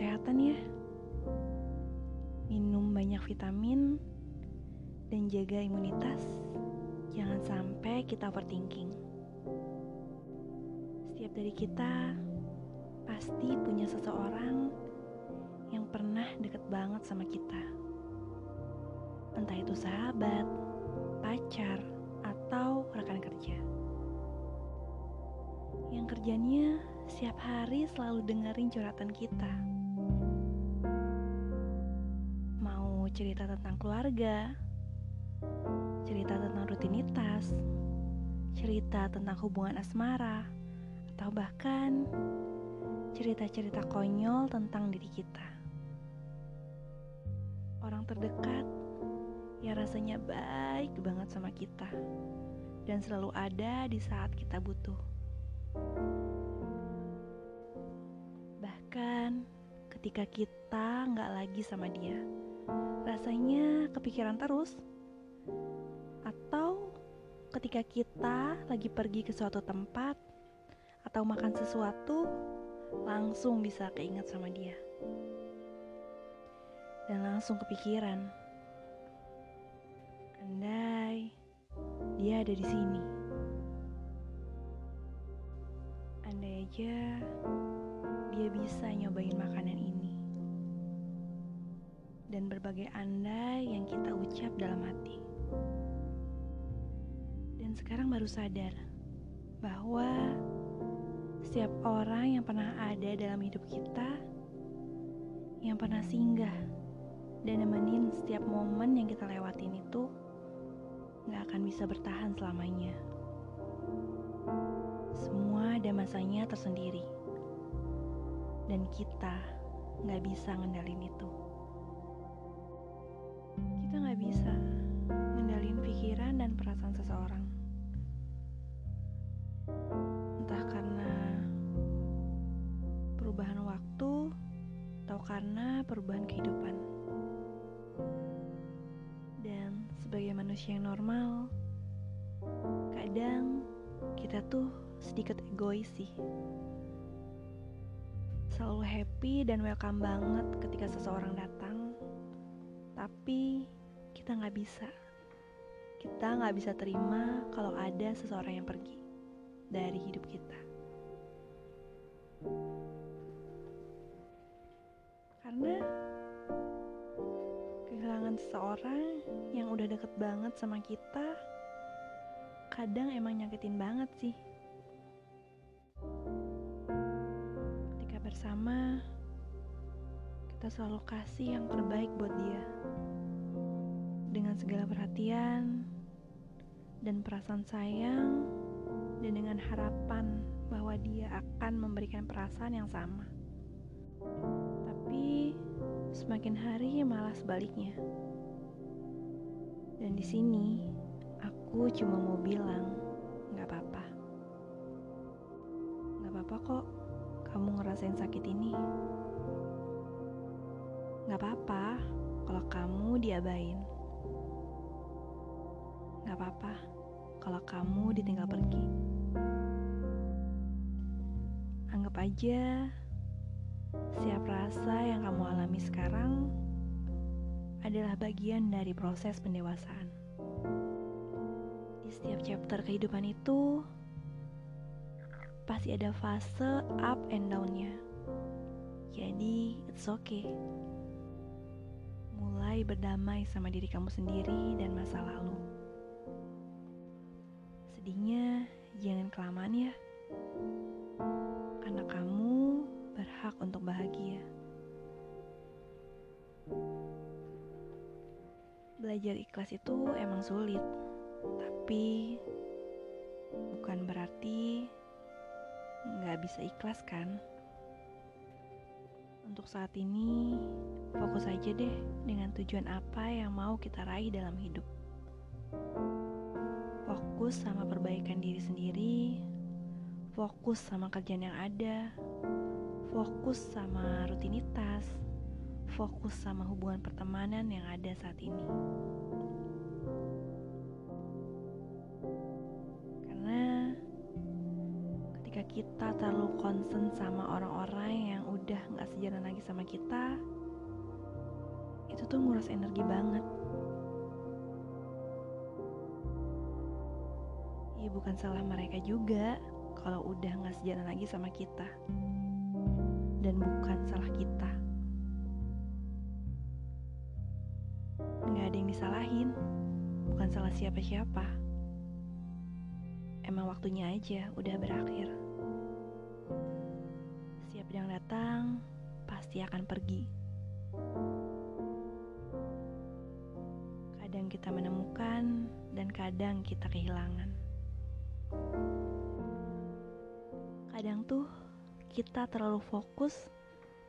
kesehatan ya. Minum banyak vitamin dan jaga imunitas. Jangan sampai kita overthinking. Setiap dari kita pasti punya seseorang yang pernah deket banget sama kita. Entah itu sahabat, pacar, atau rekan kerja. Yang kerjanya setiap hari selalu dengerin curhatan kita. Cerita tentang keluarga, cerita tentang rutinitas, cerita tentang hubungan asmara, atau bahkan cerita-cerita konyol tentang diri kita. Orang terdekat yang rasanya baik banget sama kita dan selalu ada di saat kita butuh. Bahkan ketika kita nggak lagi sama dia, rasanya kepikiran terus. Atau ketika kita lagi pergi ke suatu tempat atau makan sesuatu, langsung bisa keinget sama dia. Dan langsung kepikiran, andai dia ada di sini. Andai aja dia bisa nyobain makanan ini. Dan berbagai andai yang kita ucap dalam hati. Dan sekarang baru sadar bahwa setiap orang yang pernah ada dalam hidup kita, yang pernah singgah dan nemenin setiap momen yang kita lewatin itu, gak akan bisa bertahan selamanya. Semua ada masanya tersendiri. Dan kita gak bisa ngendalin itu. Kita gak bisa ngendalin pikiran dan perasaan seseorang. Entah karena perubahan waktu atau karena perubahan kehidupan. Dan sebagai manusia yang normal, kadang kita tuh sedikit egois sih. Selalu happy dan welcome banget ketika seseorang datang, tapi kita nggak bisa. Kita nggak bisa terima kalau ada seseorang yang pergi dari hidup kita. Karena kehilangan seseorang yang udah deket banget sama kita kadang emang nyakitin banget sih. Ketika bersama, kita selalu kasih yang terbaik buat dia. Dengan segala perhatian dan perasaan sayang dan dengan harapan bahwa dia akan memberikan perasaan yang sama. Tapi semakin hari malah sebaliknya. Dan di sini aku cuma mau bilang, nggak apa-apa. Nggak apa-apa kok, kamu ngerasain sakit ini. Nggak apa-apa kalau kamu diabain. Nggak apa-apa kalau kamu ditinggal pergi. Anggap aja setiap rasa yang kamu alami sekarang adalah bagian dari proses pendewasaan. Di setiap chapter kehidupan itu pasti ada fase up and down-nya. Jadi, it's okay. Mulai berdamai sama diri kamu sendiri dan masa lalu. Sedihnya jangan kelamaan ya. Karena kamu berhak untuk bahagia. Belajar ikhlas itu emang sulit, tapi bukan berarti nggak bisa ikhlas kan? Untuk saat ini, fokus aja deh dengan tujuan apa yang mau kita raih dalam hidup. Fokus sama perbaikan diri sendiri, fokus sama kerjaan yang ada, fokus sama rutinitas, fokus sama hubungan pertemanan yang ada saat ini. Karena ketika kita terlalu concern sama orang-orang yang udah udah gak sejalan lagi sama kita, itu tuh nguras energi banget. Ya bukan salah mereka juga kalau udah gak sejalan lagi sama kita. Dan bukan salah kita. Gak ada yang disalahin, bukan salah siapa-siapa. Emang waktunya aja udah berakhir. Datang pasti akan pergi. Kadang kita menemukan dan kadang kita kehilangan. Kadang tuh kita terlalu fokus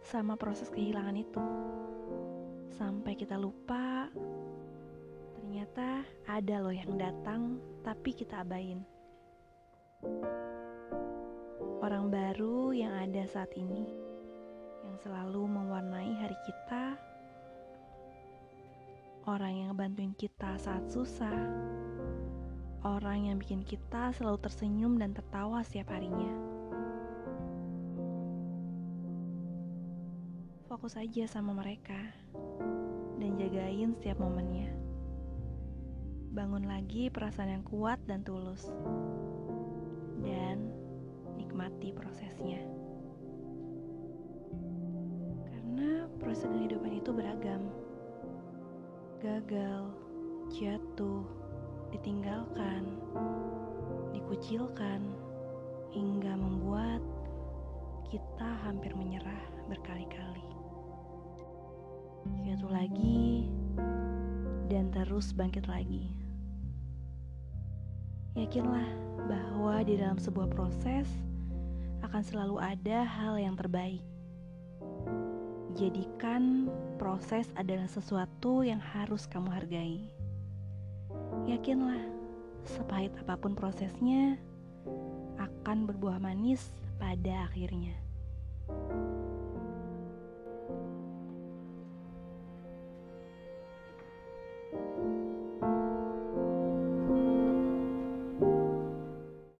sama proses kehilangan itu. Sampai kita lupa ternyata ada loh yang datang tapi kita abain. Orang baru yang ada saat ini yang selalu mewarnai hari kita. Orang yang bantuin kita saat susah, orang yang bikin kita selalu tersenyum dan tertawa setiap harinya. Fokus aja sama mereka dan jagain setiap momennya. Bangun lagi perasaan yang kuat dan tulus, dan nikmati prosesnya. Karena proses kehidupan itu beragam. Gagal, jatuh, ditinggalkan, dikucilkan, hingga membuat kita hampir menyerah berkali-kali. Jatuh lagi dan terus bangkit lagi. Yakinlah bahwa di dalam sebuah proses akan selalu ada hal yang terbaik. Jadikan proses adalah sesuatu yang harus kamu hargai. Yakinlah, sepahit apa pun prosesnya, akan berbuah manis pada akhirnya.